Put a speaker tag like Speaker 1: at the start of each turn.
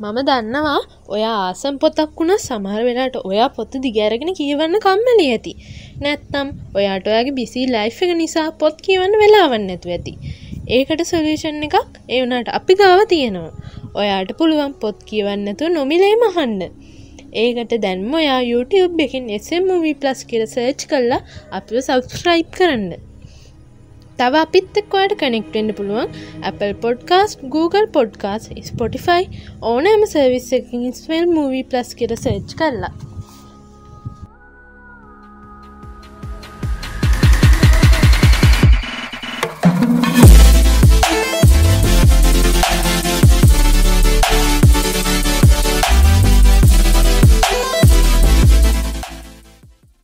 Speaker 1: මම දන්නවා ඔය ආසම් පොතක් වුණ සමහර වෙලාට ඔයා පොත්ත දිගෑරගෙන කියවන්න කම්මලි ඇති. නැත්නම් ඔයාට ඔයාගේ බිසි ලයිෆ් එක නිසා පොත් කියවන්න වෙලාවන්න ඇතු ඇති. ඒකට සොලියෂන් එකක් ඒ වනාට අපි ගාව තියෙනවා. ඔයාට පුළුවන් පොත් කියවන්නතු නොමිලේ මහන්න. ඒකට දැන්ම ඔයා YouTube එකින් එසමූවී ප්ලස් කියල සර්ච් කරලා අපිව සබස්ක්‍රයිබ් කරන්න. තව අපිත් එක්වාට කනෙක්ටෙන්ඩ පුළුවන් Apple podcast Google podcast Spotify ඕනෑම සර්විස් එකින් ස්වල් මූවී ප්ලස් කියර සර්ච් කරලා.